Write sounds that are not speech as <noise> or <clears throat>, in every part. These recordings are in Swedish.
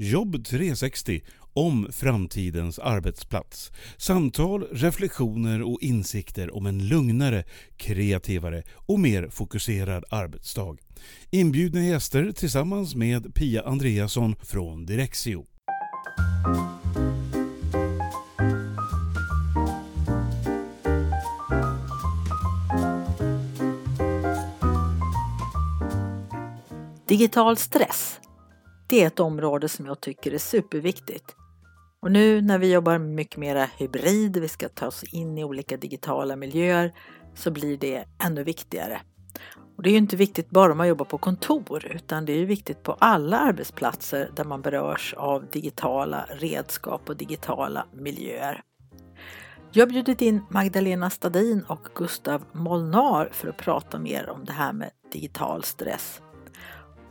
Jobb 360 om framtidens arbetsplats. Samtal, reflektioner och insikter om en lugnare, kreativare och mer fokuserad arbetsdag. Inbjudna gäster tillsammans med Pia Andreasson från Direxio. Digital stress, det är ett område som jag tycker är superviktigt. Och nu när vi jobbar mycket mera hybrid, vi ska ta oss in i olika digitala miljöer, så blir det ännu viktigare. Och det är ju inte viktigt bara om man jobbar på kontor, utan det är viktigt på alla arbetsplatser där man berörs av digitala redskap och digitala miljöer. Jag har bjudit in Magdalena Stadin och Gustav Molnar för att prata mer om det här med digital stress.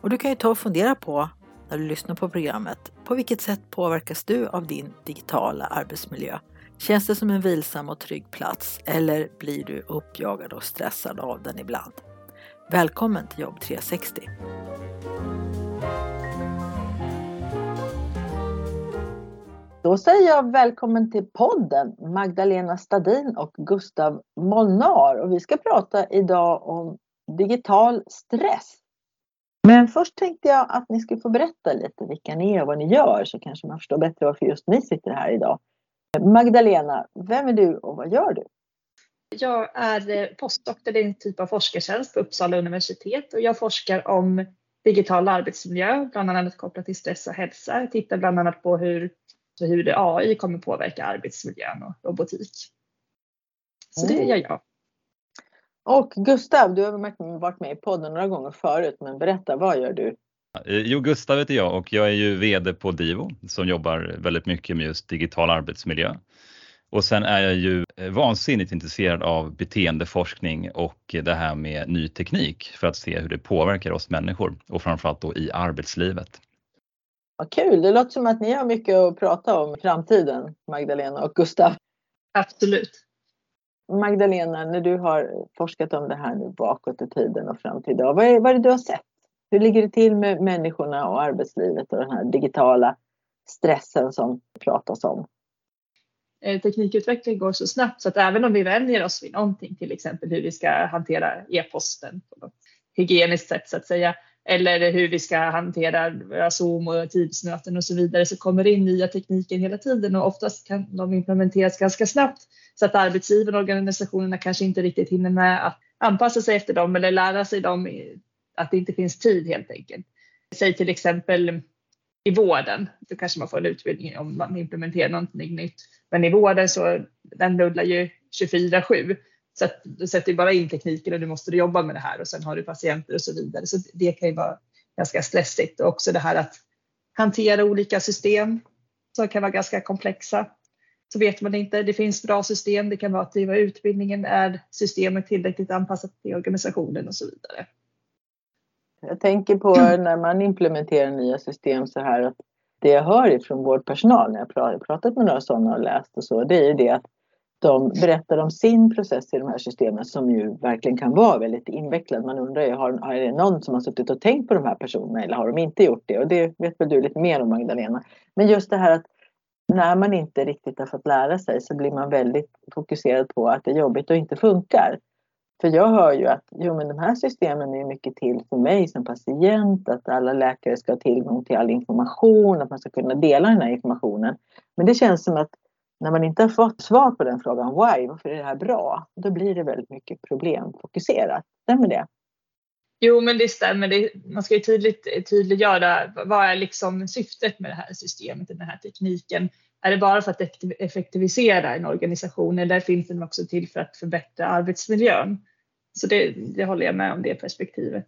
Och du kan ju ta och fundera på när du lyssnar på programmet. På vilket sätt påverkas du av din digitala arbetsmiljö? Känns det som en vilsam och trygg plats eller blir du uppjagad och stressad av den ibland? Välkommen till Jobb 360! Då säger jag välkommen till podden Magdalena Stadin och Gustav Molnar och vi ska prata idag om digital stress. Men först tänkte jag att ni skulle få berätta lite vilka ni är och vad ni gör så kanske man förstår bättre varför just ni sitter här idag. Magdalena, vem är du och vad gör du? Jag är postdoktor i en typ av forskartjänst på Uppsala universitet och jag forskar om digital arbetsmiljö, bland annat kopplat till stress och hälsa. Jag tittar bland annat på hur, hur AI kommer påverka arbetsmiljön och robotik. Så det Mm. gör jag. Och Gustav, du har varit med i podden några gånger förut, men berätta, vad gör du? Eh, Jo, Gustav heter jag och jag är ju VD på Divo som jobbar väldigt mycket med just digital arbetsmiljö. Och sen är jag ju eh, vansinnigt intresserad av beteendeforskning och det här med ny teknik för att se hur det påverkar oss människor och framförallt då i arbetslivet. Vad kul, det låter som att ni har mycket att prata om i framtiden, Magdalena och Gustav. Absolut. Magdalena, när du har forskat om det här nu bakåt i tiden och fram till idag, vad är, vad är det du har sett? Hur ligger det till med människorna och arbetslivet och den här digitala stressen som det pratas om? Eh, Teknikutveckling går så snabbt så att även om vi vänjer oss vid någonting, till exempel hur vi ska hantera e-posten på något hygieniskt sätt så att säga, eller hur vi ska hantera eh, Zoom och Teams-möten och så vidare, så kommer det in nya tekniker hela tiden och oftast kan de implementeras ganska snabbt så att arbetsgivarna och organisationerna kanske inte riktigt hinner med att anpassa sig efter dem eller lära sig dem, att det inte finns tid helt enkelt. Säg till exempel i vården, då kanske man får en utbildning om man implementerar någonting nytt. Men i vården så den rullar ju 24-7. Så att du sätter bara in tekniken och du måste jobba med det här och sen har du patienter och så vidare. Så det kan ju vara ganska stressigt och också det här att hantera olika system som kan vara ganska komplexa. Så vet man inte, det finns bra system, det kan vara att driva utbildningen, är systemet tillräckligt anpassat till organisationen och så vidare. Jag tänker på <clears throat> när man implementerar nya system så här att det jag hör ifrån vårdpersonal när jag pra- pratat med några sådana och läst och så, det är ju det att de berättar om sin process i de här systemen som ju verkligen kan vara väldigt invecklad. Man undrar ju, har, har det någon som har suttit och tänkt på de här personerna eller har de inte gjort det? Och det vet väl du lite mer om Magdalena. Men just det här att när man inte riktigt har fått lära sig så blir man väldigt fokuserad på att det är jobbigt och inte funkar. För jag hör ju att jo, men de här systemen är mycket till för mig som patient, att alla läkare ska ha tillgång till all information, att man ska kunna dela den här informationen. Men det känns som att när man inte har fått svar på den frågan, why, varför är det här bra? Då blir det väldigt mycket problemfokuserat. Stämmer det? Jo, men det stämmer. Det, man ska ju tydligt, tydliggöra vad är liksom syftet med det här systemet, den här tekniken. Är det bara för att effektivisera en organisation eller finns den också till för att förbättra arbetsmiljön? Så det, det håller jag med om det perspektivet.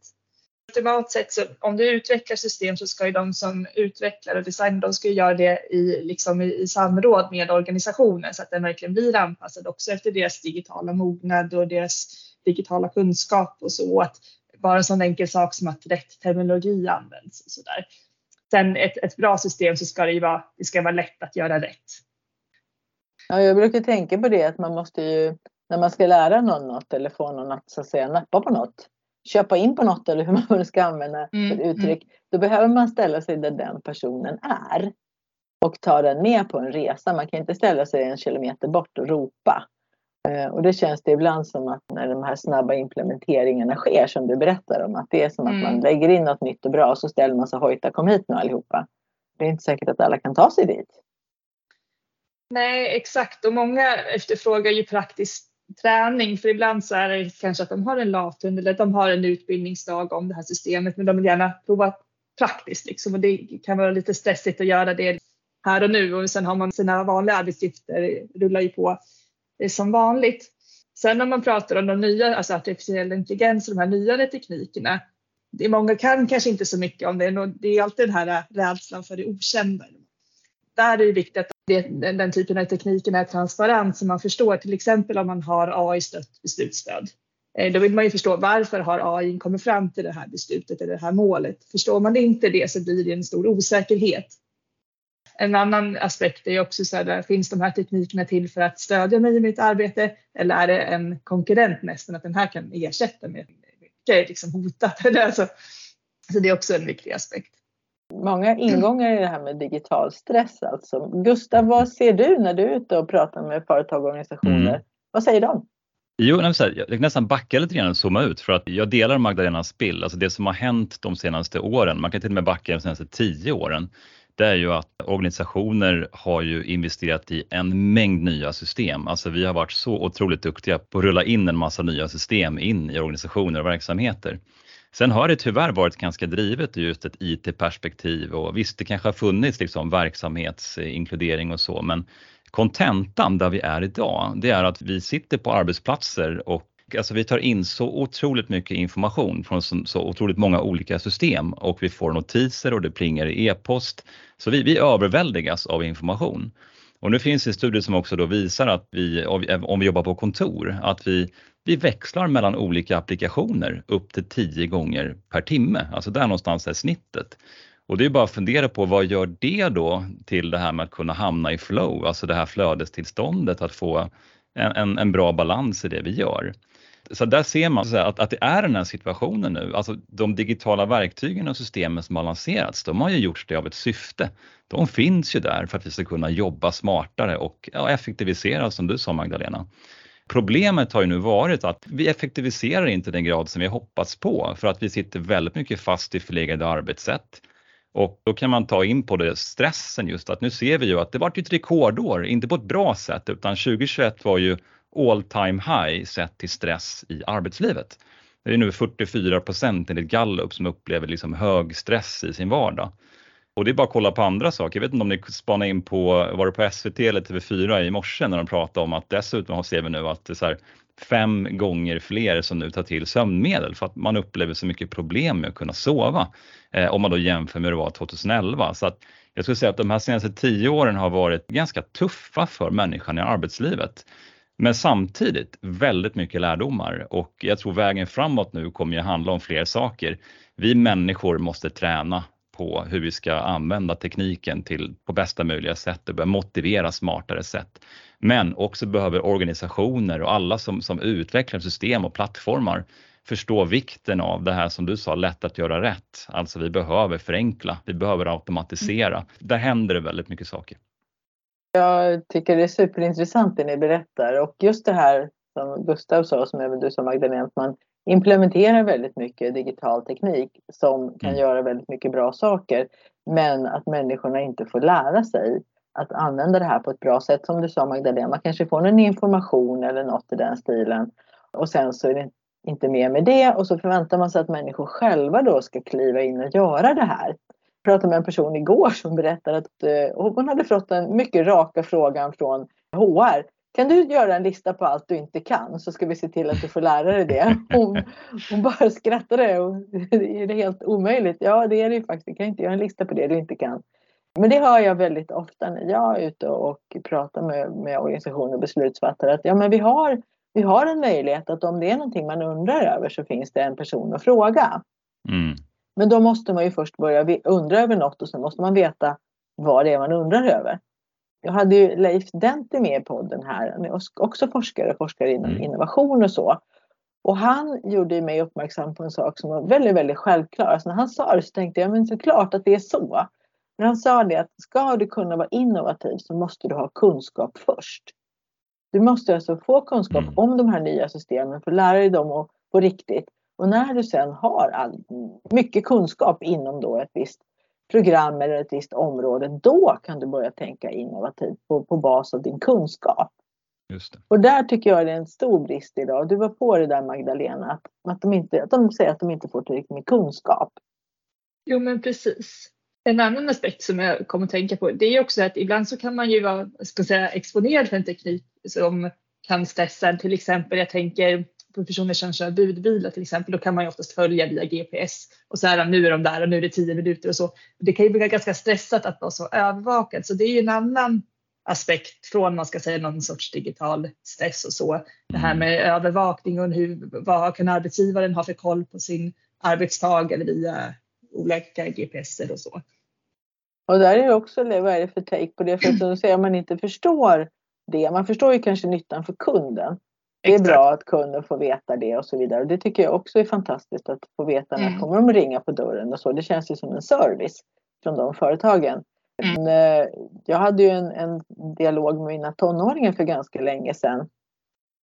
Ultimalt sätt, så om du utvecklar system så ska ju de som utvecklar och designar, de ska ju göra det i, liksom i, i samråd med organisationen så att den verkligen blir anpassad också efter deras digitala mognad och deras digitala kunskap och så. Att bara en sån enkel sak som att rätt terminologi används och så där. Sen ett, ett bra system så ska det ju vara, det ska vara lätt att göra rätt. Ja, jag brukar tänka på det att man måste ju, när man ska lära någon något eller få någon att, så att säga, nappa på något, köpa in på något eller hur man <laughs> ska använda Mm, för uttryck. Då behöver man ställa sig där den personen är och ta den med på en resa. Man kan inte ställa sig en kilometer bort och ropa. Eh, Och det känns det ibland som att när de här snabba implementeringarna sker som du berättar om att det är som att Mm. man lägger in något nytt och bra och så ställer man sig hojta kom hit nu allihopa. Det är inte säkert att alla kan ta sig dit. Nej, exakt. Och många efterfrågar ju praktisk träning. För ibland så är det kanske att de har en lathund eller att de har en utbildningsdag om det här systemet. Men de vill gärna prova praktiskt liksom. Och det kan vara lite stressigt att göra det här och nu. Och sen har man sina vanliga arbetsuppgifter, rullar ju på eh, som vanligt. Sen om man pratar om de nya, alltså artificiell intelligens och de här nyare teknikerna. Det är många kan kanske inte så mycket om det. och Det är alltid den här rädslan för det okända. Där är det viktigt att det, den, den typen av tekniken är transparent så man förstår till exempel om man har AI-stött beslutsstöd. Eh, då vill man ju förstå varför har AI kommit fram till det här beslutet eller det här målet. Förstår man inte det så blir det en stor osäkerhet. En annan aspekt är ju också så här, finns de här teknikerna till för att stödja mig i mitt arbete eller är det en konkurrent nästan att den här kan ersätta mig? Mycket är liksom hotat. <laughs> Alltså, så det är också en viktig aspekt. Många ingångar i det här med digital stress alltså. Gustav, vad ser du när du är ute och pratar med företag och organisationer? Mm. Vad säger de? Jo, här, jag kan nästan backa lite grann och zooma ut för att jag delar Magdalenas bild. Alltså det som har hänt de senaste åren, man kan till och med backa de senaste tio åren, det är ju att organisationer har ju investerat i en mängd nya system. Alltså vi har varit så otroligt duktiga på att rulla in en massa nya system in i organisationer och verksamheter. Sen har det tyvärr varit ganska drivet i just ett IT-perspektiv och visst, det kanske har funnits liksom verksamhetsinkludering och så, men kontentan där vi är idag, det är att vi sitter på arbetsplatser och alltså vi tar in så otroligt mycket information från så, så otroligt många olika system och vi får notiser och det plingar i e-post. Så vi, vi överväldigas av information. Och nu finns det studier som också då visar att vi, om vi jobbar på kontor, att vi, vi växlar mellan olika applikationer upp till 10 gånger per timme. Alltså där någonstans är snittet. Och det är bara att fundera på vad gör det då till det här med att kunna hamna i flow, alltså det här flödestillståndet, att få en, en, en bra balans i det vi gör. Så där ser man att, att det är den här situationen nu, alltså de digitala verktygen och systemen som har lanserats, de har ju gjorts det av ett syfte. De finns ju där för att vi ska kunna jobba smartare och ja, effektivisera som du sa Magdalena. Problemet har ju nu varit att vi effektiviserar inte den grad som vi hoppats på för att vi sitter väldigt mycket fast i förlegade arbetssätt. Och då kan man ta in på det stressen just att nu ser vi ju att det vart ett rekordår, inte på ett bra sätt utan 2021 var ju all time high sett till stress i arbetslivet. Det är nu 44 procent enligt Gallup som upplever liksom hög stress i sin vardag. Och det är bara att kolla på andra saker. Jag vet inte om ni spanar in på, var det på SVT eller TV4 i morse när de pratade om att dessutom ser vi nu att det är så här fem gånger fler som nu tar till sömnmedel för att man upplever så mycket problem med att kunna sova. Eh, om man då jämför med hur det var 2011. Så att jag skulle säga att de här senaste tio åren har varit ganska tuffa för människan i arbetslivet. Men samtidigt väldigt mycket lärdomar och jag tror vägen framåt nu kommer ju handla om fler saker. Vi människor måste träna på hur vi ska använda tekniken till på bästa möjliga sätt och börja motivera smartare sätt. Men också behöver organisationer och alla som, som utvecklar system och plattformar förstå vikten av det här som du sa, lätt att göra rätt. Alltså vi behöver förenkla, vi behöver automatisera. Där händer det väldigt mycket saker. Jag tycker det är superintressant det ni berättar och just det här som Gustav sa, som även du sa Magdalena, att man implementerar väldigt mycket digital teknik som kan Mm. göra väldigt mycket bra saker. Men att människorna inte får lära sig att använda det här på ett bra sätt. Som du sa Magdalena, man kanske får en information eller något i den stilen och sen så är det inte mer med det och så förväntar man sig att människor själva då ska kliva in och göra det här. Jag pratade med en person igår som berättade att eh, hon hade fått den mycket raka frågan från HR. Kan du göra en lista på allt du inte kan så ska vi se till att du får lära dig det. Hon, hon bara skrattade. Och, är det helt omöjligt? Ja, det är det ju faktiskt. Du kan inte göra en lista på det du inte kan. Men det hör jag väldigt ofta när jag är ute och pratar med, med organisationer och beslutsfattare. Att ja, men vi har, vi har en möjlighet att om det är någonting man undrar över så finns det en person att fråga. Mm. Men då måste man ju först börja undra över något och sen måste man veta vad det är man undrar över. Jag hade ju Leif Denti med i podden här. Han är också forskare, forskare inom Mm. innovation och så. Och han gjorde mig uppmärksam på en sak som var väldigt, väldigt självklar. Alltså när han sa det så tänkte jag, men såklart att det är så. Men han sa det att ska du kunna vara innovativ så måste du ha kunskap först. Du måste alltså få kunskap mm. om de här nya systemen för att lära dig dem på riktigt. Och när du sen har all, mycket kunskap inom då ett visst program eller ett visst område, då kan du börja tänka innovativt på, på bas av din kunskap. Och där tycker jag det är en stor brist idag. Du var på det där Magdalena, att, att, de, inte, att de säger att de inte får tillräckligt med kunskap. Jo men precis. En annan aspekt som jag kommer att tänka på det är också att ibland så kan man ju vara ska säga, exponerad för en teknik som kan stressa till exempel. Jag tänker på personer som kör budbilar till exempel, då kan man ju oftast följa via GPS och så här nu är de där och nu är det tio minuter och så. Det kan ju bli ganska stressat att vara så övervakad så det är ju en annan aspekt från man ska säga någon sorts digital stress och så. Det här mm. med övervakning och hur, vad kan arbetsgivaren ha för koll på sin arbetstagare via olika GPSer och så. Och där är det också, vad är det för take på det? För att säga, om man inte förstår det, man förstår ju kanske nyttan för kunden. Det är Exakt. bra att kunden får veta det och så vidare. Och det tycker jag också är fantastiskt att få veta när mm. kommer de ringa på dörren och så. Det känns ju som en service från de företagen. Mm. Men, eh, jag hade ju en, en, dialog med mina tonåringar för ganska länge sedan.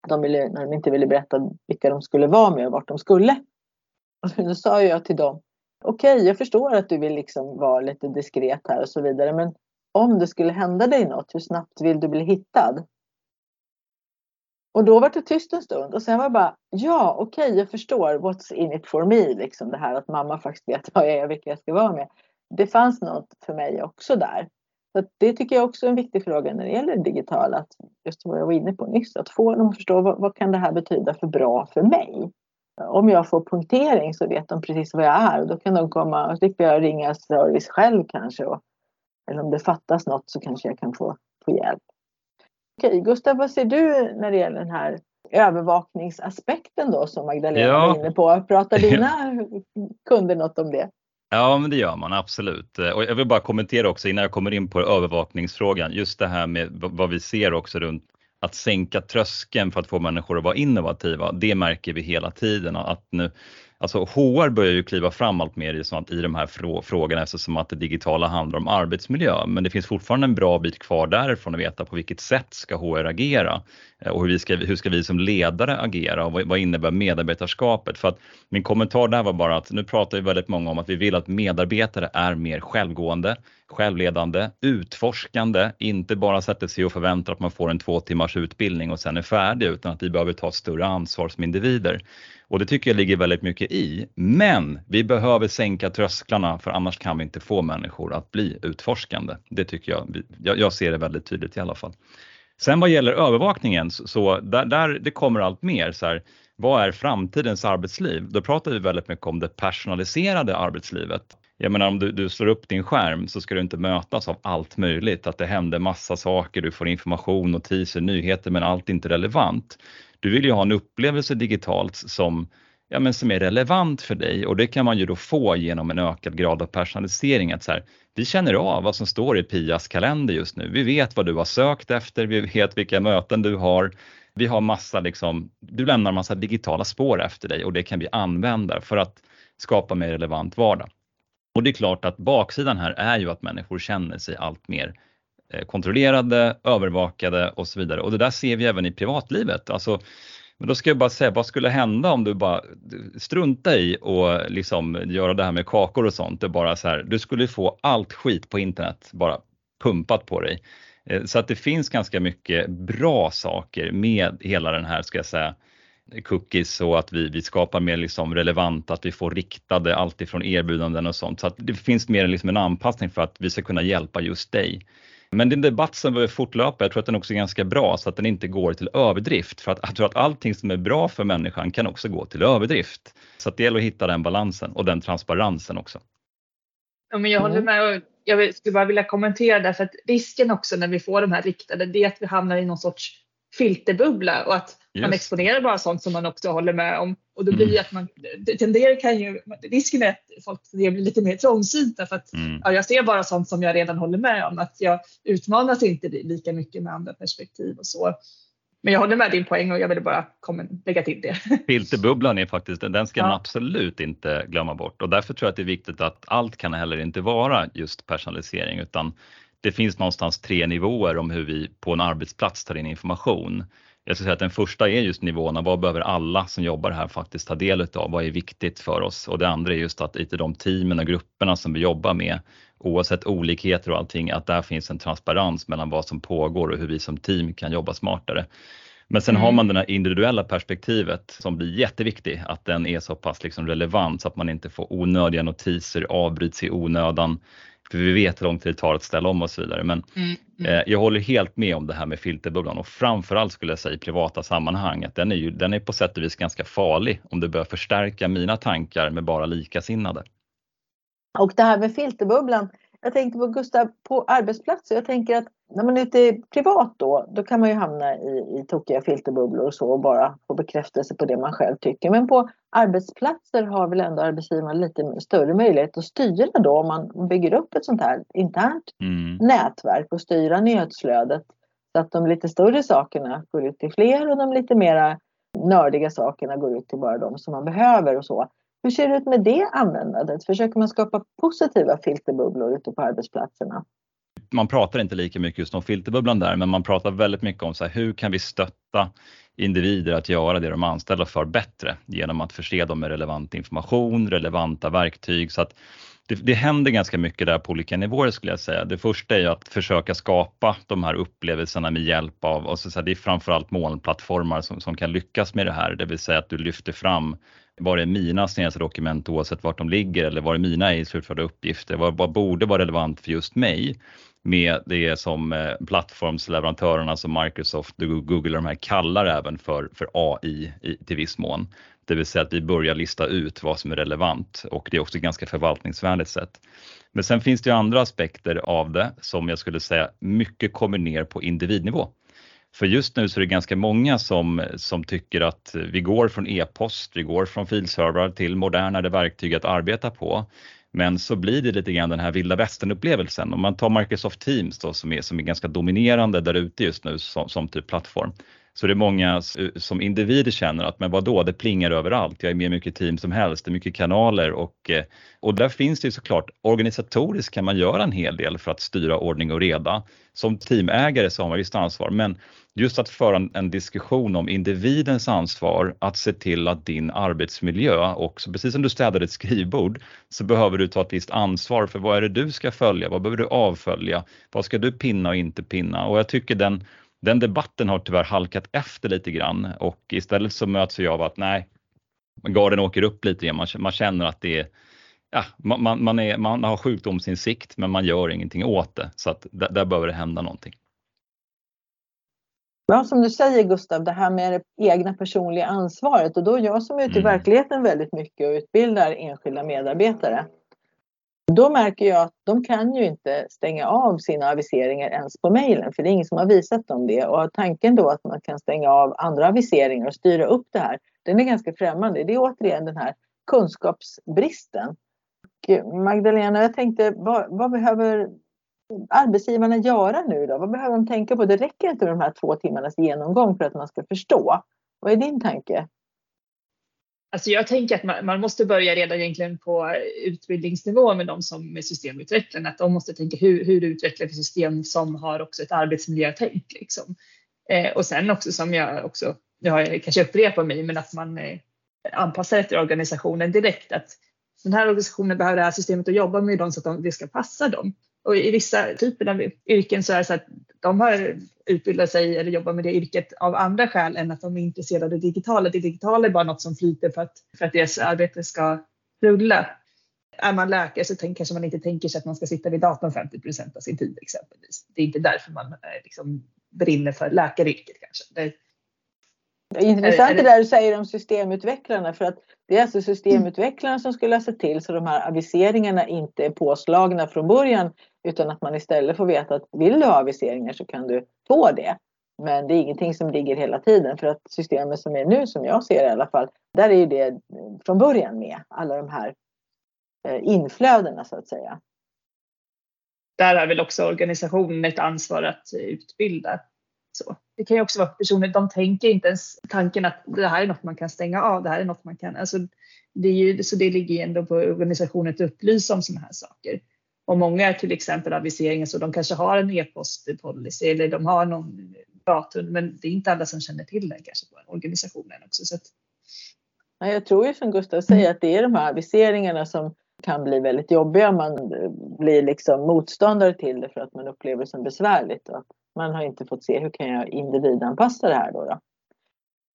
De ville, när de inte ville berätta vilka de skulle vara med och vart de skulle. Och då sa jag till dem, okej okay, jag förstår att du vill liksom vara lite diskret här och så vidare men om det skulle hända dig något, hur snabbt vill du bli hittad? Och då var det tyst en stund och sen var det bara, ja okej okay, jag förstår, what's in it for me, liksom det här att mamma faktiskt vet vad jag är och vilka jag ska vara med. Det fanns något för mig också där. Så det tycker jag också är en viktig fråga när det gäller det digitala, att just vad jag var inne på nyss, att få dem att förstå vad, vad kan det här betyda för bra för mig? Om jag får punktering så vet de precis vad jag är och då kan de komma och slipper jag ringa service själv kanske. Och, eller om det fattas något så kanske jag kan få, få hjälp. Okej, Gustav, vad ser du när det gäller den här övervakningsaspekten då som Magdalena ja. var inne på? Pratar <laughs> dina kunder något om det? Ja, men det gör man absolut. Och jag vill bara kommentera också innan jag kommer in på övervakningsfrågan, just det här med vad vi ser också runt att sänka tröskeln för att få människor att vara innovativa. Det märker vi hela tiden att nu Alltså HR börjar ju kliva fram allt mer i, sånt, i de här frå frågorna eftersom att det digitala handlar om arbetsmiljö. Men det finns fortfarande en bra bit kvar därifrån att veta på vilket sätt ska HR agera Eh, och hur, vi ska, hur ska vi som ledare agera och vad, vad innebär medarbetarskapet? För att min kommentar där var bara att nu pratar vi väldigt många om att vi vill att medarbetare är mer självgående, självledande, utforskande, inte bara sätter sig och förväntar att man får en två timmars utbildning och sen är färdig utan att vi behöver ta ett större ansvar som individer. Och det tycker jag ligger väldigt mycket i. Men vi behöver sänka trösklarna för annars kan vi inte få människor att bli utforskande. Det tycker jag, jag, ser det väldigt tydligt i alla fall. Sen vad gäller övervakningen så, där, där, det kommer allt mer så här, vad är framtidens arbetsliv? Då pratar vi väldigt mycket om det personaliserade arbetslivet. Jag menar om du, du slår upp din skärm så ska du inte mötas av allt möjligt, att det händer massa saker, du får information, notiser, nyheter men allt är inte relevant. Du vill ju ha en upplevelse digitalt som, ja, men som är relevant för dig och det kan man ju då få genom en ökad grad av personalisering. Att så här, vi känner av vad som står i Pias kalender just nu. Vi vet vad du har sökt efter, vi vet vilka möten du har. Vi har massa, liksom, du lämnar massa digitala spår efter dig och det kan vi använda för att skapa mer relevant vardag. Och det är klart att baksidan här är ju att människor känner sig allt mer eh, kontrollerade, övervakade och så vidare. Och det där ser vi även i privatlivet. Alltså, men då ska jag bara säga, vad skulle hända om du bara strunta i och liksom göra det här med kakor och sånt? Det bara så här, du skulle få allt skit på internet bara pumpat på dig. Eh, så att det finns ganska mycket bra saker med hela den här, ska jag säga, cookies och att vi, vi skapar mer liksom relevant, att vi får riktade alltifrån erbjudanden och sånt. Så att det finns mer liksom en anpassning för att vi ska kunna hjälpa just dig. Men det är en debatt som behöver fortlöpa. Jag tror att den också är ganska bra så att den inte går till överdrift. För att jag tror att allting som är bra för människan kan också gå till överdrift. Så att det gäller att hitta den balansen och den transparensen också. Ja, men jag håller mm. med och jag skulle bara vilja kommentera därför att risken också när vi får de här riktade det är att vi hamnar i någon sorts filterbubbla och att Just. man exponerar bara sånt som man också håller med om. Och då blir mm. att man, det tenderar kan ju, risken är att folk blir lite mer trångsynta för att mm. ja, jag ser bara sånt som jag redan håller med om. Att jag utmanas inte lika mycket med andra perspektiv och så. Men jag håller med din poäng och jag ville bara lägga till det. <laughs> Filterbubblan är faktiskt, den ska ja. man absolut inte glömma bort och därför tror jag att det är viktigt att allt kan heller inte vara just personalisering utan det finns någonstans tre nivåer om hur vi på en arbetsplats tar in information. Jag skulle säga att den första är just nivåerna, vad behöver alla som jobbar här faktiskt ta del av? Vad är viktigt för oss? Och det andra är just att i de teamen och grupperna som vi jobbar med, oavsett olikheter och allting, att där finns en transparens mellan vad som pågår och hur vi som team kan jobba smartare. Men sen mm. har man det här individuella perspektivet som blir jätteviktigt, att den är så pass liksom relevant så att man inte får onödiga notiser, avbryts i onödan. För vi vet hur lång tid det tar att ställa om och så vidare. Men mm, mm. Eh, jag håller helt med om det här med filterbubblan och framförallt skulle jag säga i privata sammanhang att den är, ju, den är på sätt och vis ganska farlig om du börjar förstärka mina tankar med bara likasinnade. Och det här med filterbubblan, jag tänkte på Gustav, på arbetsplatser, jag tänker att när man är ute privat då, då kan man ju hamna i, i tokiga filterbubblor och så och bara få bekräftelse på det man själv tycker. Men på arbetsplatser har väl ändå arbetsgivaren lite större möjlighet att styra då om man bygger upp ett sånt här internt mm. nätverk och styra nyhetsflödet så att de lite större sakerna går ut till fler och de lite mera nördiga sakerna går ut till bara de som man behöver och så. Hur ser det ut med det användandet? Försöker man skapa positiva filterbubblor ute på arbetsplatserna? Man pratar inte lika mycket just om filterbubblan där, men man pratar väldigt mycket om så här, hur kan vi stötta individer att göra det de är anställda för bättre genom att förse dem med relevant information, relevanta verktyg så att det, det händer ganska mycket där på olika nivåer skulle jag säga. Det första är ju att försöka skapa de här upplevelserna med hjälp av, och så, det är framförallt molnplattformar som, som kan lyckas med det här, det vill säga att du lyfter fram var är mina senaste dokument oavsett vart de ligger eller var är mina ej slutförda uppgifter? Vad, vad borde vara relevant för just mig? med det som eh, plattformsleverantörerna som Microsoft och Google de här kallar även för, för AI i, till viss mån. Det vill säga att vi börjar lista ut vad som är relevant och det är också ganska förvaltningsvänligt sätt. Men sen finns det ju andra aspekter av det som jag skulle säga mycket kommer ner på individnivå. För just nu så är det ganska många som, som tycker att vi går från e-post, vi går från filservrar till modernare verktyg att arbeta på. Men så blir det lite grann den här vilda västern upplevelsen. Om man tar Microsoft Teams då, som, är, som är ganska dominerande där ute just nu som, som typ plattform. Så det är många eh, som individer känner att men vadå, det plingar överallt. Jag är med i mycket team som helst, det är mycket kanaler. Och, eh, och där finns det ju såklart organisatoriskt kan man göra en hel del för att styra ordning och reda. Som teamägare så har man visst ansvar. Men just att föra en, en, diskussion om individens ansvar att se till att din arbetsmiljö också, precis som du städar ett skrivbord så behöver du ta ett visst ansvar för vad är det du ska följa, vad behöver du avfölja, vad ska du pinna och inte pinna? Och jag tycker den den debatten har tyvärr halkat efter lite grann och istället så möts vi av att nej, garden åker upp lite grann. Man, man känner att det är Ja, man, man, är, man har sjukdomsinsikt men man gör ingenting åt det så att där, där behöver det hända någonting. Ja, som du säger Gustav, det här med det egna personliga ansvaret och då jag som är ute i mm. verkligheten väldigt mycket och utbildar enskilda medarbetare då märker jag att de kan ju inte stänga av sina aviseringar ens på mejlen för det är ingen som har visat dem det. Och tanken då att man kan stänga av andra aviseringar och styra upp det här, den är ganska främmande. Det är återigen den här kunskapsbristen. Och eh, Magdalena, jag tänkte vad, vad behöver arbetsgivarna göra nu då? Vad behöver de tänka på? Det räcker inte med de här två timmarnas genomgång för att man ska förstå. Vad är din tanke? Alltså jag tänker att man, man, måste börja redan egentligen på utbildningsnivå med de som är systemutvecklarna. Att de måste tänka hur, hur utvecklar vi system som har också ett arbetsmiljötänk. Liksom. Eh, och sen också som jag också, nu har jag kanske upprepat mig, men att man eh, anpassar efter organisationen direkt. Att den här organisationen behöver det här systemet och jobba med dem så att de, det ska passa dem. Och i vissa typer av yrken så är det så att de har utbildat sig eller jobbar med det yrket av andra skäl än att de är intresserade av det digitala. Det digitala är bara något som flyter för att, för att deras arbete ska rulla. Är man läkare så tänk, kanske man inte tänker sig att man ska sitta vid datorn 50 procent av sin tid exempelvis. Det är inte därför man eh, liksom brinner för läkaryrket kanske. Det, Intressant det där du säger om systemutvecklarna för att det är alltså systemutvecklarna som skulle ha sett till så de här aviseringarna inte är påslagna från början utan att man istället får veta att vill du ha aviseringar så kan du få det. Men det är ingenting som ligger hela tiden för att systemet som är nu som jag ser det i alla fall, där är ju det från början med alla de här eh, inflödena så att säga. Där har väl också organisationen ett ansvar att utbilda så. Det kan ju också vara personer, de tänker inte ens tanken att det här är något man kan stänga av, det här är något man kan, alltså det, är ju, så det ligger ju ändå på organisationen att upplysa om sådana här saker. Och många till exempel aviseringar så de kanske har en e-postpolicy eller de har någon datum men det är inte alla som känner till det kanske på organisationen också. Så att... Jag tror ju som Gustav säger att det är de här aviseringarna som kan bli väldigt jobbiga. Man blir liksom motståndare till det för att man upplever det som besvärligt. Och man har inte fått se hur kan jag individanpassa det här då. då?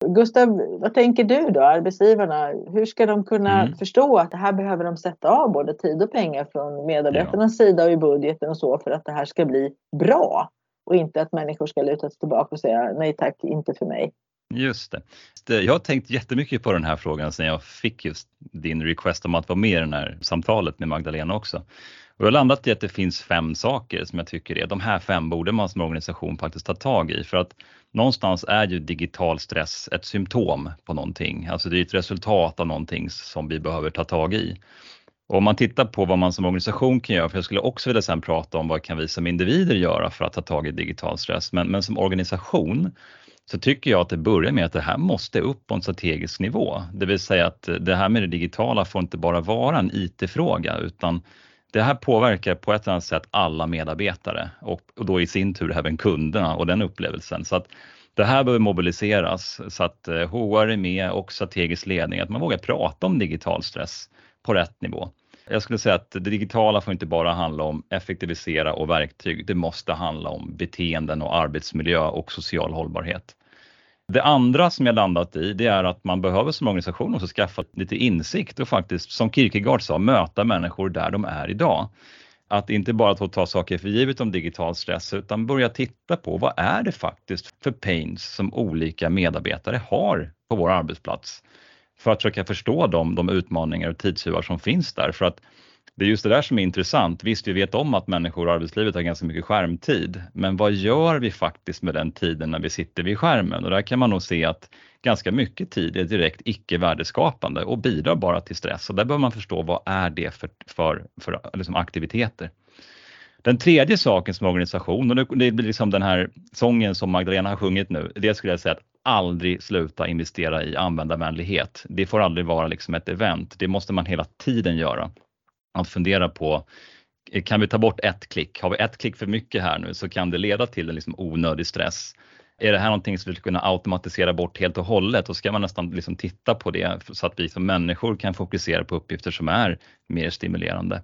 Gustav, vad tänker du då, arbetsgivarna? Hur ska de kunna mm. förstå att det här behöver de sätta av både tid och pengar från medarbetarnas ja. sida och i budgeten och så för att det här ska bli bra? Och inte att människor ska luta sig tillbaka och säga nej tack, inte för mig. Just det. Jag har tänkt jättemycket på den här frågan sen jag fick just din request om att vara med i det här samtalet med Magdalena också. Och jag har landat i att det finns fem saker som jag tycker är de här fem borde man som organisation faktiskt ta tag i för att någonstans är ju digital stress ett symptom på någonting. Alltså det är ett resultat av någonting som vi behöver ta tag i. Och om man tittar på vad man som organisation kan göra, för jag skulle också vilja sen prata om vad kan vi som individer göra för att ta tag i digital stress, men, men som organisation så tycker jag att det börjar med att det här måste upp på en strategisk nivå. Det vill säga att det här med det digitala får inte bara vara en IT-fråga utan det här påverkar på ett eller annat sätt alla medarbetare och, och då i sin tur även kunderna och den upplevelsen. Så att det här behöver mobiliseras så att eh, HR är med och strategisk ledning, att man vågar prata om digital stress på rätt nivå. Jag skulle säga att det digitala får inte bara handla om effektivisera och verktyg. Det måste handla om beteenden och arbetsmiljö och social hållbarhet. Det andra som jag landat i, det är att man behöver som organisation också skaffa lite insikt och faktiskt, som Kierkegaard sa, möta människor där de är idag. Att inte bara ta saker för givet om digital stress, utan börja titta på vad är det faktiskt för pains som olika medarbetare har på vår arbetsplats? För att försöka förstå dem, de utmaningar och tidstjuvar som finns där. För att det är just det där som är intressant. Visst, vi vet om att människor i arbetslivet har ganska mycket skärmtid, men vad gör vi faktiskt med den tiden när vi sitter vid skärmen? Och där kan man nog se att ganska mycket tid är direkt icke värdeskapande och bidrar bara till stress. Och där behöver man förstå vad är det för, för, för liksom aktiviteter. Den tredje saken som organisation, och det blir liksom den här sången som Magdalena har sjungit nu, det skulle jag säga att aldrig sluta investera i användarvänlighet. Det får aldrig vara liksom ett event, det måste man hela tiden göra att fundera på eh, kan vi ta bort ett klick? Har vi ett klick för mycket här nu så kan det leda till en liksom onödig stress. Är det här någonting som vi skulle kunna automatisera bort helt och hållet? Då ska man nästan liksom titta på det så att vi som människor kan fokusera på uppgifter som är mer stimulerande.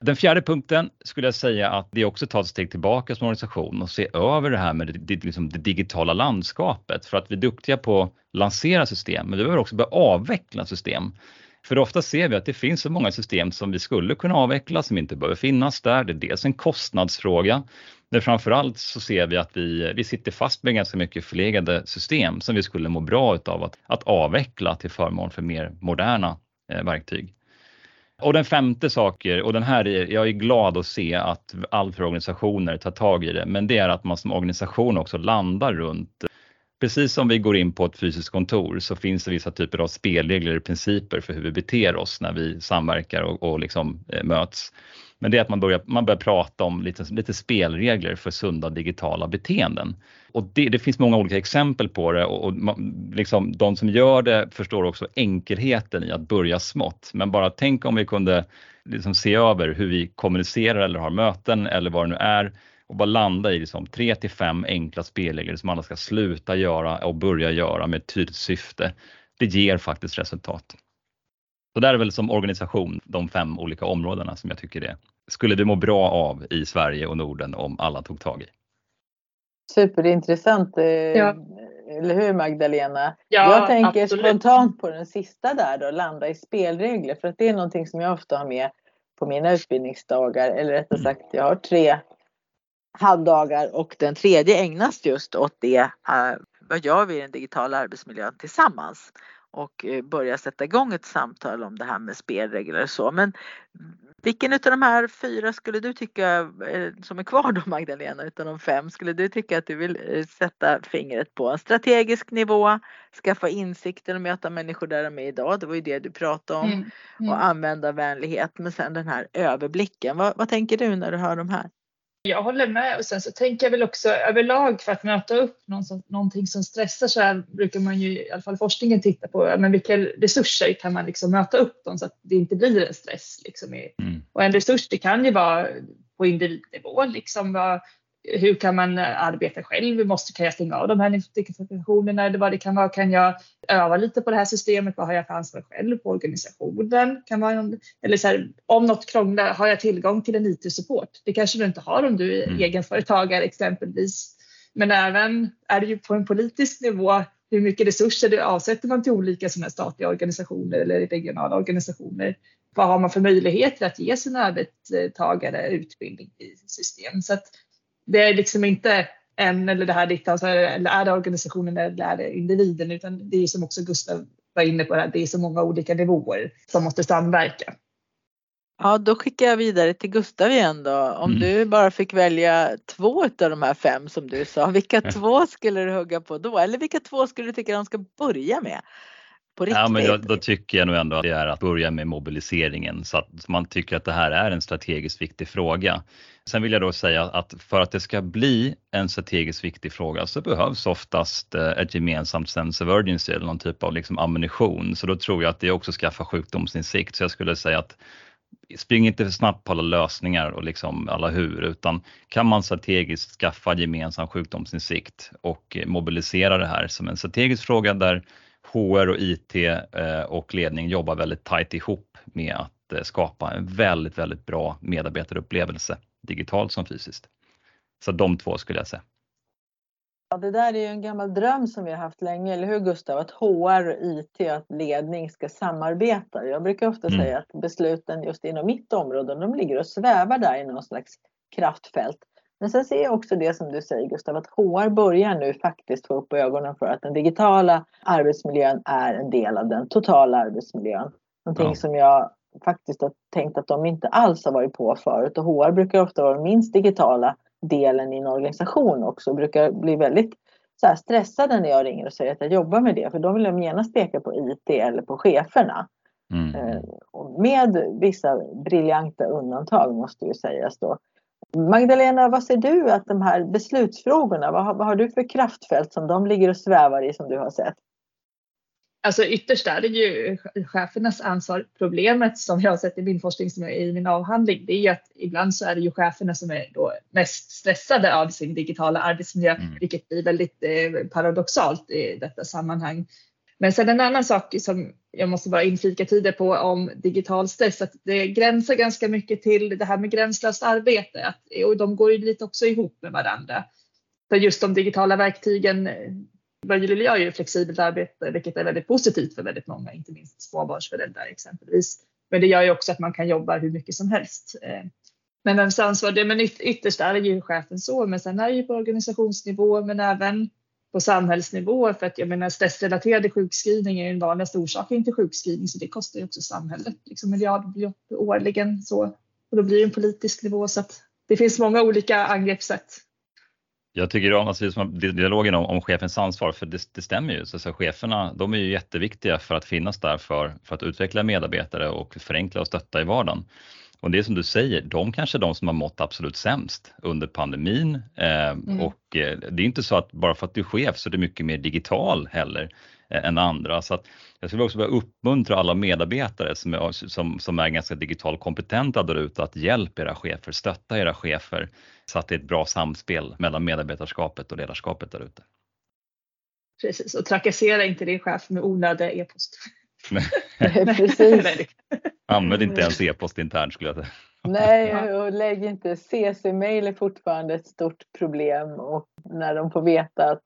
Den fjärde punkten skulle jag säga att det också ta ett steg tillbaka som organisation och se över det här med det, det, liksom det digitala landskapet för att vi är duktiga på att lansera system, men vi behöver också börja avveckla system. För ofta ser vi att det finns så många system som vi skulle kunna avveckla som inte behöver finnas där. Det är dels en kostnadsfråga, men framförallt så ser vi att vi, vi sitter fast med ganska mycket förlegade system som vi skulle må bra utav att, att avveckla till förmån för mer moderna eh, verktyg. Och den femte saken, och den här är, jag är glad att se att allt för organisationer tar tag i det, men det är att man som organisation också landar runt Precis som vi går in på ett fysiskt kontor så finns det vissa typer av spelregler och principer för hur vi beter oss när vi samverkar och, och liksom, eh, möts. Men det är att man börjar, man börjar prata om lite, lite spelregler för sunda digitala beteenden. Och det, det finns många olika exempel på det och, och liksom, de som gör det förstår också enkelheten i att börja smått. Men bara tänk om vi kunde liksom se över hur vi kommunicerar eller har möten eller vad det nu är och bara landa i liksom tre till fem enkla spelregler som alla ska sluta göra och börja göra med ett tydligt syfte. Det ger faktiskt resultat. Så det är väl som organisation de fem olika områdena som jag tycker det skulle vi må bra av i Sverige och Norden om alla tog tag i. Superintressant, eh, ja. eller hur Magdalena? Ja, jag tänker absolut. spontant på den sista där då, landa i spelregler, för att det är någonting som jag ofta har med på mina utbildningsdagar, eller rättare sagt jag har tre halvdagar och den tredje ägnas just åt det. Uh, vad gör vi i den digitala arbetsmiljön tillsammans? Och uh, börja sätta igång ett samtal om det här med spelregler och så. Men vilken av de här fyra skulle du tycka, uh, som är kvar då <laughs> Magdalena, utav de fem, skulle du tycka att du vill sätta fingret på? En strategisk nivå, skaffa insikter och möta människor där de är idag, det var ju det du pratade om. Mm. Mm. Och använda vänlighet, men sen den här överblicken. Vad, vad tänker du när du hör de här? Jag håller med och sen så tänker jag väl också överlag för att möta upp någon som, någonting som stressar så här brukar man ju i alla fall forskningen titta på men vilka resurser kan man liksom möta upp dem så att det inte blir en stress. Liksom. Mm. Och en resurs det kan ju vara på individnivå liksom vad, hur kan man arbeta själv? Måste, kan jag stänga av de här notifikationerna eller vad det kan vara? Kan jag öva lite på det här systemet? Vad har jag för ansvar själv på organisationen? Kan man, eller så här, om något krånglar, har jag tillgång till en IT-support? Det kanske du inte har om du är mm. egenföretagare exempelvis. Men även är det ju på en politisk nivå hur mycket resurser det avsätter man till olika sådana statliga organisationer eller regionala organisationer. Vad har man för möjligheter att ge sina arbetstagare utbildning i system? Så att det är liksom inte en eller det här ditt ansvar eller är det organisationen eller är det individen utan det är som också Gustav var inne på, det, här, det är så många olika nivåer som måste samverka. Ja, då skickar jag vidare till Gustav igen då. Om mm. du bara fick välja två av de här fem som du sa, vilka två skulle du hugga på då? Eller vilka två skulle du tycka de ska börja med? På Ja, men då, då, tycker jag nog ändå att det är att börja med mobiliseringen så att man tycker att det här är en strategiskt viktig fråga. Sen vill jag då säga att för att det ska bli en strategiskt viktig fråga så behövs oftast eh, ett gemensamt sense of urgency eller någon typ av liksom ammunition. Så då tror jag att det också skaffar sjukdomsinsikt. Så jag skulle säga att spring inte för snabbt på alla lösningar och liksom alla hur, utan kan man strategiskt skaffa gemensam sjukdomsinsikt och mobilisera det här som en strategisk fråga där HR och IT eh, och ledning jobbar väldigt tajt ihop med att eh, skapa en väldigt, väldigt bra medarbetarupplevelse digitalt som fysiskt. Så de två skulle jag säga. Ja, det där är ju en gammal dröm som vi har haft länge, eller hur Gustav? Att HR, IT och ledning ska samarbeta. Jag brukar ofta mm. säga att besluten just inom mitt område, de ligger och svävar där i någon slags kraftfält. Men sen ser jag också det som du säger Gustav, att HR börjar nu faktiskt få upp ögonen för att den digitala arbetsmiljön är en del av den totala arbetsmiljön. Någonting ja. som jag faktiskt har tänkt att de inte alls har varit på förut. Och HR brukar ofta vara den minst digitala delen i en organisation också. Och brukar bli väldigt så stressade när jag ringer och säger att jag jobbar med det. För då vill de genast peka på IT eller på cheferna. Mm. Eh, med vissa briljanta undantag måste ju sägas då. Magdalena, vad ser du att de här beslutsfrågorna, vad har, vad har, du för kraftfält som de ligger och svävar i som du har sett? Alltså ytterst är det ju chefernas ansvar. Problemet som jag har sett i min forskning, som är i min avhandling, det är ju att ibland så är det ju cheferna som är då mest stressade av sin digitala arbetsmiljö, mm. vilket blir väldigt eh, paradoxalt i detta sammanhang. Men sen en annan sak som jag måste bara inflika tider på om digital stress, att det gränsar ganska mycket till det här med gränslöst arbete att, och de går ju lite också ihop med varandra. För just de digitala verktygen eh, möjliggör ju flexibelt arbete, vilket är väldigt positivt för väldigt många, inte minst småbarnsföräldrar exempelvis. Men det gör ju också att man kan jobba hur mycket som helst. Eh, men vems ansvar det Men ytterst är det ju chefen så, men sen är det ju på organisationsnivå, men även på samhällsnivå för att jag menar stressrelaterade sjukskrivningar är den vanligaste orsaken till sjukskrivning så det kostar ju också samhället liksom miljardbelopp årligen så och då blir det en politisk nivå så att det finns många olika angreppssätt. Jag tycker om alltså, dialogen om, om chefens ansvar, för det, det stämmer ju. Så, så cheferna de är ju jätteviktiga för att finnas där för, för att utveckla medarbetare och förenkla och stötta i vardagen. Och det är som du säger, de kanske är de som har mått absolut sämst under pandemin. Eh, mm. Och eh, det är inte så att bara för att du är chef så är du mycket mer digital heller eh, än andra. Så att jag skulle också vilja uppmuntra alla medarbetare som är, som, som är ganska digitalt kompetenta där ute att hjälpa era chefer, stötta era chefer så att det är ett bra samspel mellan medarbetarskapet och ledarskapet där ute. Precis, och trakassera inte din chef med onödiga e-post. <laughs> Precis. <laughs> Använd inte ens e-post internt skulle jag säga. Nej, och lägg inte. CC-mail är fortfarande ett stort problem och när de får veta att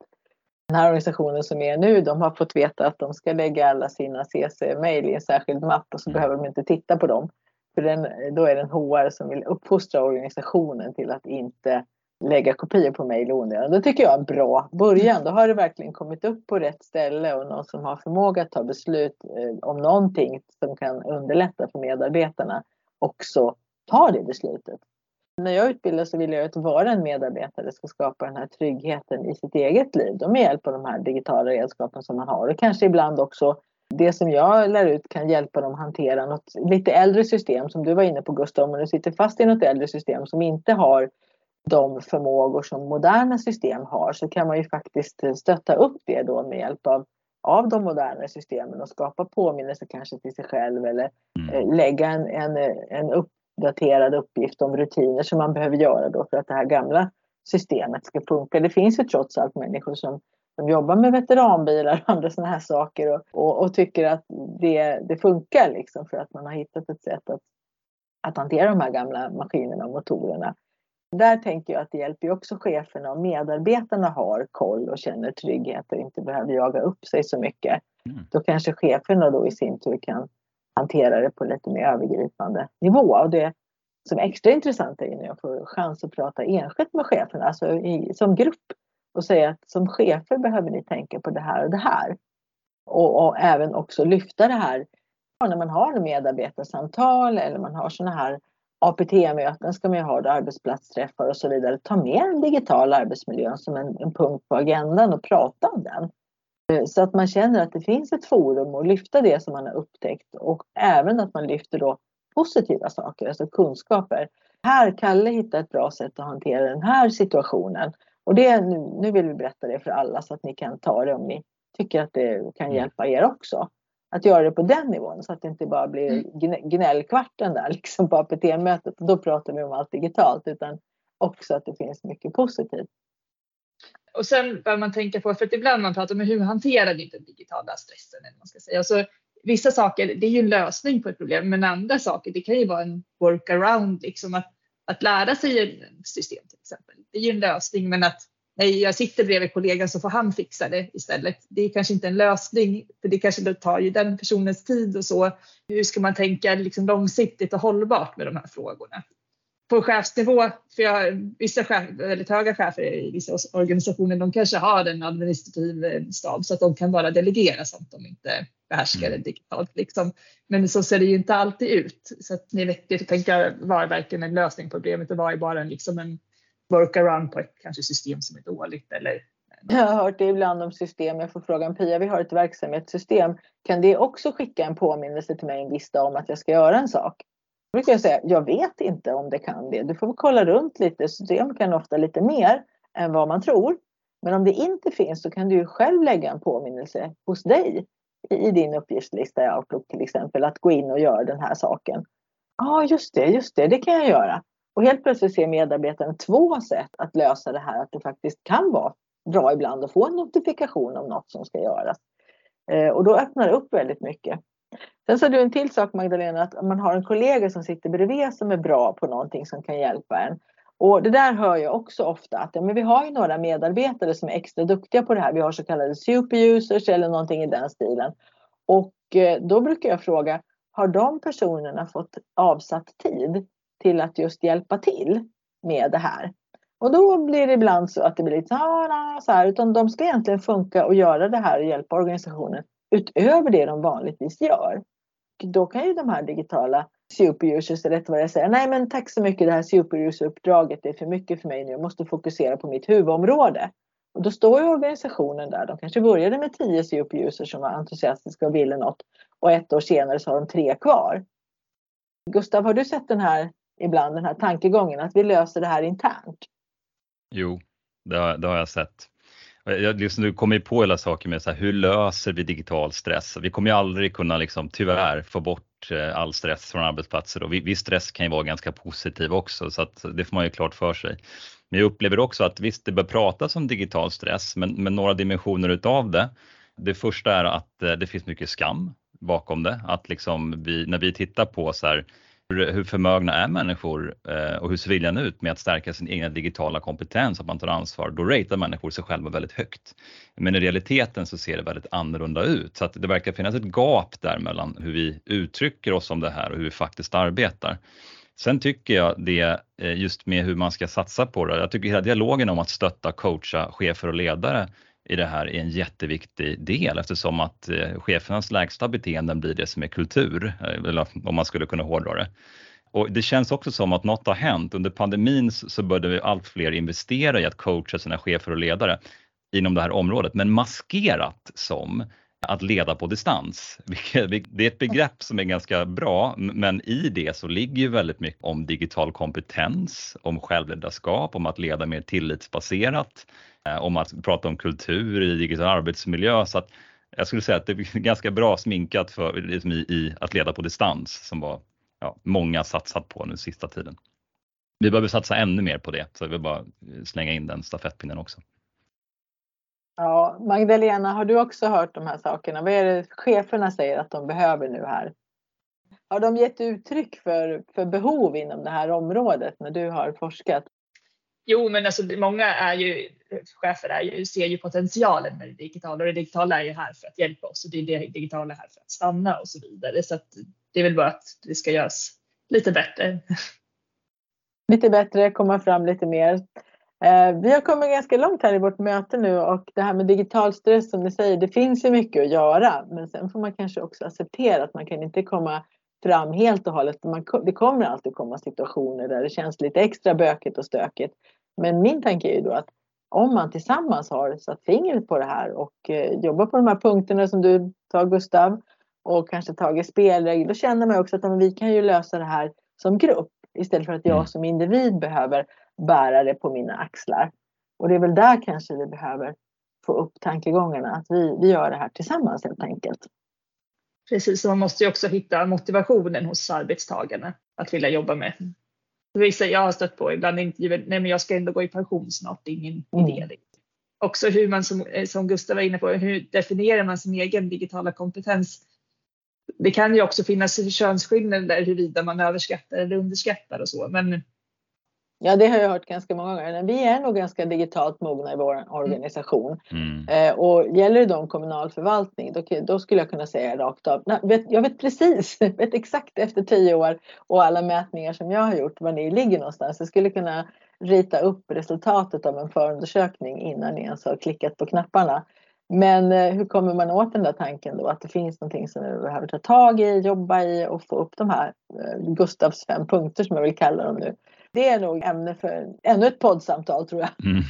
den här organisationen som är nu, de har fått veta att de ska lägga alla sina CC-mail i en särskild mapp och så mm. behöver de inte titta på dem. För den, då är det en HR som vill uppfostra organisationen till att inte lägga kopior på mejl onödan. Det tycker jag är en bra början. Då har det verkligen kommit upp på rätt ställe och någon som har förmåga att ta beslut eh, om någonting som kan underlätta för medarbetarna också tar det beslutet. När jag utbildar så vill jag att vara en medarbetare ska skapa den här tryggheten i sitt eget liv. Då med hjälp av de här digitala redskapen som man har och kanske ibland också det som jag lär ut kan hjälpa dem hantera något lite äldre system som du var inne på Gustav, om du sitter fast i något äldre system som inte har de förmågor som moderna system har så kan man ju faktiskt stötta upp det då med hjälp av, av de moderna systemen och skapa påminnelser kanske till sig själv eller mm. Eh, lägga en, en, en uppdaterad uppgift om rutiner som man behöver göra då för att det här gamla systemet ska funka. Det finns ju trots allt människor som, som jobbar med veteranbilar och andra sådana här saker och, och, och, tycker att det, det funkar liksom för att man har hittat ett sätt att, att hantera de här gamla maskinerna och motorerna. Där tänker jag att det hjälper också cheferna och medarbetarna har koll och känner trygghet och inte behöver jaga upp sig så mycket. Mm. Då kanske cheferna då i sin tur kan hantera det på lite mer övergripande nivå. Och det som är extra intressant är när jag får chans att prata enskilt med cheferna, alltså i, som grupp och säga att som chefer behöver ni tänka på det här och det här. Och, och även också lyfta det här när man har medarbetarsamtal eller man har sådana här APT-möten ska man ju ha, arbetsplatsträffar och så vidare. Ta med den digitala arbetsmiljön som en, en punkt på agendan och prata om den. Eh, så att man känner att det finns ett forum och lyfta det som man har upptäckt och även att man lyfter då positiva saker, alltså kunskaper. Här, Kalle hittade ett bra sätt att hantera den här situationen. Och det, nu, nu vill vi berätta det för alla så att ni kan ta det om ni tycker att det kan mm. hjälpa er också att göra det på den nivån så att det inte bara blir mm. gnällkvarten där <laughs> liksom på APT-mötet. Då pratar vi om allt digitalt utan också att det finns mycket positivt. Och sen bör man tänka på, för att ibland man pratar om hur hanterar vi den digitala stressen? Eller man ska säga. Så vissa saker, det är ju en lösning på ett problem, men andra saker, det kan ju vara en workaround, liksom att, att lära sig ett system till exempel. Det är ju en lösning, men att nej, jag sitter bredvid kollegan så får han fixa det istället. Det är kanske inte en lösning, för det kanske tar ju den personens tid och så. Hur ska man tänka liksom långsiktigt och hållbart med de här frågorna? På chefsnivå, för jag, vissa chef, väldigt höga chefer i vissa organisationer, de kanske har en administrativ eh, stab så att de kan bara delegera sånt de inte behärskar mm. det digitalt. Liksom. Men så ser det ju inte alltid ut. Så att det är vettigt att tänka vad är verkligen en lösning på problemet och vad är bara en, liksom en workaround på ett kanske system som är dåligt eller jag har hört det ibland om system. Jag får frågan Pia, vi har ett verksamhetssystem. Kan det också skicka en påminnelse till mig en viss dag om att jag ska göra en sak? Då brukar jag säga, jag vet inte om det kan det. Du får kolla runt lite. System kan ofta lite mer än vad man tror. Men om det inte finns så kan du själv lägga en påminnelse hos dig i din uppgiftslista i Outlook till exempel att gå in och göra den här saken. Ja, ah, just det, just det, det kan jag göra. Och helt plötsligt ser medarbetaren två sätt att lösa det här, att det faktiskt kan vara bra ibland att få en notifikation om något som ska göras. Eh, och då öppnar det upp väldigt mycket. Sen sa du en till sak Magdalena, att man har en kollega som sitter bredvid som är bra på någonting som kan hjälpa en. Och det där hör jag också ofta att ja, men vi har ju några medarbetare som är extra duktiga på det här. Vi har så kallade superusers eller någonting i den stilen. Och eh, då brukar jag fråga, har de personerna fått avsatt tid till att just hjälpa till med det här. Och då blir det ibland så att det blir lite så här, utan de ska egentligen funka och göra det här och hjälpa organisationen utöver det de vanligtvis gör. Då kan ju de här digitala superusers, eller vad jag säger, nej men tack så mycket det här superuser-uppdraget är för mycket för mig nu, jag måste fokusera på mitt huvudområde. Och då står ju organisationen där, de kanske började med tio superusers som var entusiastiska och ville något och ett år senare så har de tre kvar. Gustav, har du sett den här ibland den här tankegången att vi löser det här internt. Jo, det har, det har jag sett. Jag, liksom, du kommer ju på hela saker med så här, hur löser vi digital stress? Vi kommer ju aldrig kunna liksom, tyvärr få bort eh, all stress från arbetsplatser och viss stress kan ju vara ganska positiv också så att det får man ju klart för sig. Men jag upplever också att visst, det bör pratas om digital stress, men, men några dimensioner utav det. Det första är att eh, det finns mycket skam bakom det, att liksom vi, när vi tittar på så här, hur förmögna är människor eh, och hur ser viljan ut med att stärka sin egen digitala kompetens, att man tar ansvar, då ratear människor sig själva väldigt högt. Men i realiteten så ser det väldigt annorlunda ut så att det verkar finnas ett gap där mellan hur vi uttrycker oss om det här och hur vi faktiskt arbetar. Sen tycker jag det eh, just med hur man ska satsa på det. Jag tycker hela dialogen om att stötta, coacha chefer och ledare i det här är en jätteviktig del eftersom att eh, chefernas lägsta beteenden blir det som är kultur, eh, eller om man skulle kunna hårdra det. Och det känns också som att något har hänt. Under pandemin så började allt fler investera i att coacha sina chefer och ledare inom det här området, men maskerat som att leda på distans. <laughs> Det är ett begrepp som är ganska bra, men i det så ligger ju väldigt mycket om digital kompetens, om självledarskap, om att leda mer tillitsbaserat, eh, om att prata om kultur i digital arbetsmiljö. Så att jag skulle säga att det är <laughs> ganska bra sminkat för, liksom i, i, att leda på distans som var ja, många satsat på nu sista tiden. Vi behöver satsa ännu mer på det, så jag vill bara eh, slänga in den stafettpinnen också. Ja, Magdalena, har du också hört de här sakerna? Vad är det cheferna säger att de behöver nu här? Har de gett uttryck för, för behov inom det här området när du har forskat? Jo, men alltså, många är ju, chefer är ju, ser ju potentialen med det digitala och det digitala är ju här för att hjälpa oss och det är det digitala här för att stanna och så vidare. Så att det är väl bara att det ska göras lite bättre. Lite bättre, komma fram lite mer. Eh, vi har kommit ganska långt här i vårt möte nu och det här med digital stress som ni säger, det finns ju mycket att göra. Men sen får man kanske också acceptera att man kan inte komma fram helt och hållet. Man, det kommer alltid komma situationer där det känns lite extra bökigt och stökigt. Men min tanke är ju då att om man tillsammans har satt fingret på det här och eh, jobbar på de här punkterna som du tar Gustav och kanske tagit spelregler, då känner man också att vi kan ju lösa det här som grupp istället för att jag mm. som individ behöver bära det på mina axlar. Och det är väl där kanske vi behöver få upp tankegångarna, att vi, vi gör det här tillsammans helt enkelt. Precis, man måste ju också hitta motivationen hos arbetstagarna att vilja jobba med. Vissa jag har stött på ibland intervjuer, nej men jag ska ändå gå i pension snart, det är ingen mm. idé. Också hur man som, som Gustav var inne på, hur definierar man sin egen digitala kompetens? Det kan ju också finnas könsskillnader huruvida man överskattar eller underskattar och så, men Ja, det har jag hört ganska många gånger. Vi är nog ganska digitalt mogna i vår mm. organisation. Mm. Eh, och gäller det då kommunal förvaltning, då, då, skulle jag kunna säga rakt av. Nej, vet, jag vet precis, <laughs> vet exakt efter tio år och alla mätningar som jag har gjort var ni ligger någonstans. Jag skulle kunna rita upp resultatet av en förundersökning innan ni ens har klickat på knapparna. Men eh, hur kommer man åt den där tanken då att det finns någonting som vi behöver ta tag i, jobba i och få upp de här eh, Gustavs fem punkter som jag vill kalla dem nu det är nog ämne för ännu ett poddsamtal tror jag. Mm.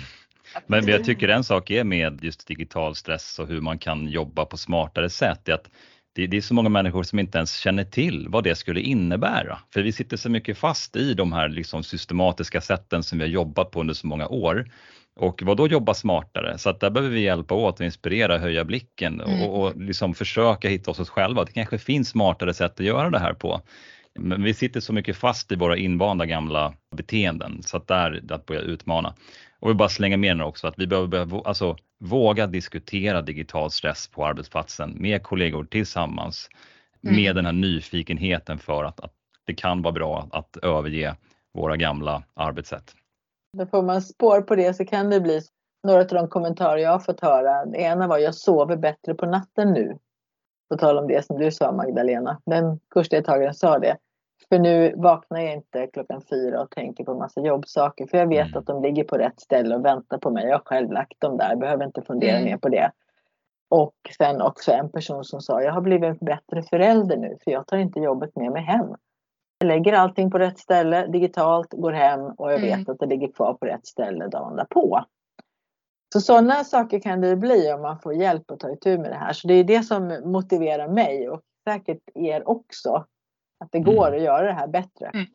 Men jag tycker en sak är med just digital stress och hur man kan jobba på smartare sätt är att det, är så många människor som inte ens känner till vad det skulle innebära. För vi sitter så mycket fast i de här liksom systematiska sätten som vi har jobbat på under så många år. Och vad då jobba smartare? Så att där behöver vi hjälpa åt och inspirera, höja blicken och, mm. och liksom försöka hitta oss själva. Det kanske finns smartare sätt att göra det här på. Men vi sitter så mycket fast i våra invanda gamla beteenden så att där att börja utmana. Och vi bara slänga med den också att vi behöver alltså, våga diskutera digital stress på arbetsplatsen med kollegor tillsammans mm. med den här nyfikenheten för att, att det kan vara bra att överge våra gamla arbetssätt. Då får man spår på det så kan det bli några av de kommentarer jag har fått höra. Det ena var jag sover bättre på natten nu. På tal om det som du sa Magdalena. Den kursdeltagaren sa det. För nu vaknar jag inte klockan fyra och tänker på massa jobbsaker. För jag vet mm. att de ligger på rätt ställe och väntar på mig. Jag har själv lagt dem där, behöver inte fundera mm. mer på det. Och sen också en person som sa, jag har blivit en bättre förälder nu för jag tar inte jobbet med mig hem. Jag lägger allting på rätt ställe digitalt, går hem och jag mm. vet att det ligger kvar på rätt ställe dagen därpå. Så sådana saker kan det bli om man får hjälp att ta itu med det här. Så det är det som motiverar mig och säkert er också att det går mm. att göra det här bättre. Mm.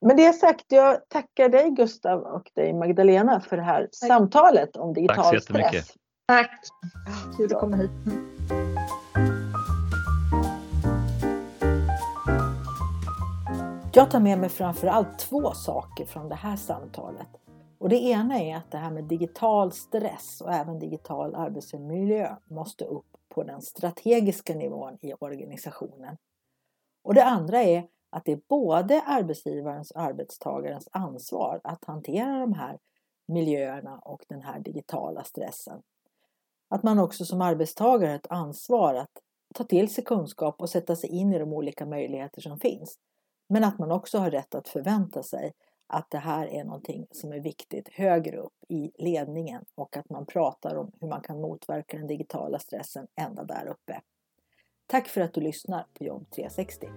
Med det sagt, jag tackar dig Gustav och dig Magdalena för det här Tack. samtalet om digital Tack så stress. Tack! Kul att komma hit. Jag tar med mig framför allt två saker från det här samtalet. Och det ena är att det här med digital stress och även digital arbetsmiljö måste upp på den strategiska nivån i organisationen. Och det andra är att det är både arbetsgivarens och arbetstagarens ansvar att hantera de här miljöerna och den här digitala stressen. Att man också som arbetstagare har ett ansvar att ta till sig kunskap och sätta sig in i de olika möjligheter som finns. Men att man också har rätt att förvänta sig att det här är någonting som är viktigt högre upp i ledningen och att man pratar om hur man kan motverka den digitala stressen ända där uppe. Tack för att du lyssnar på Jobb 360.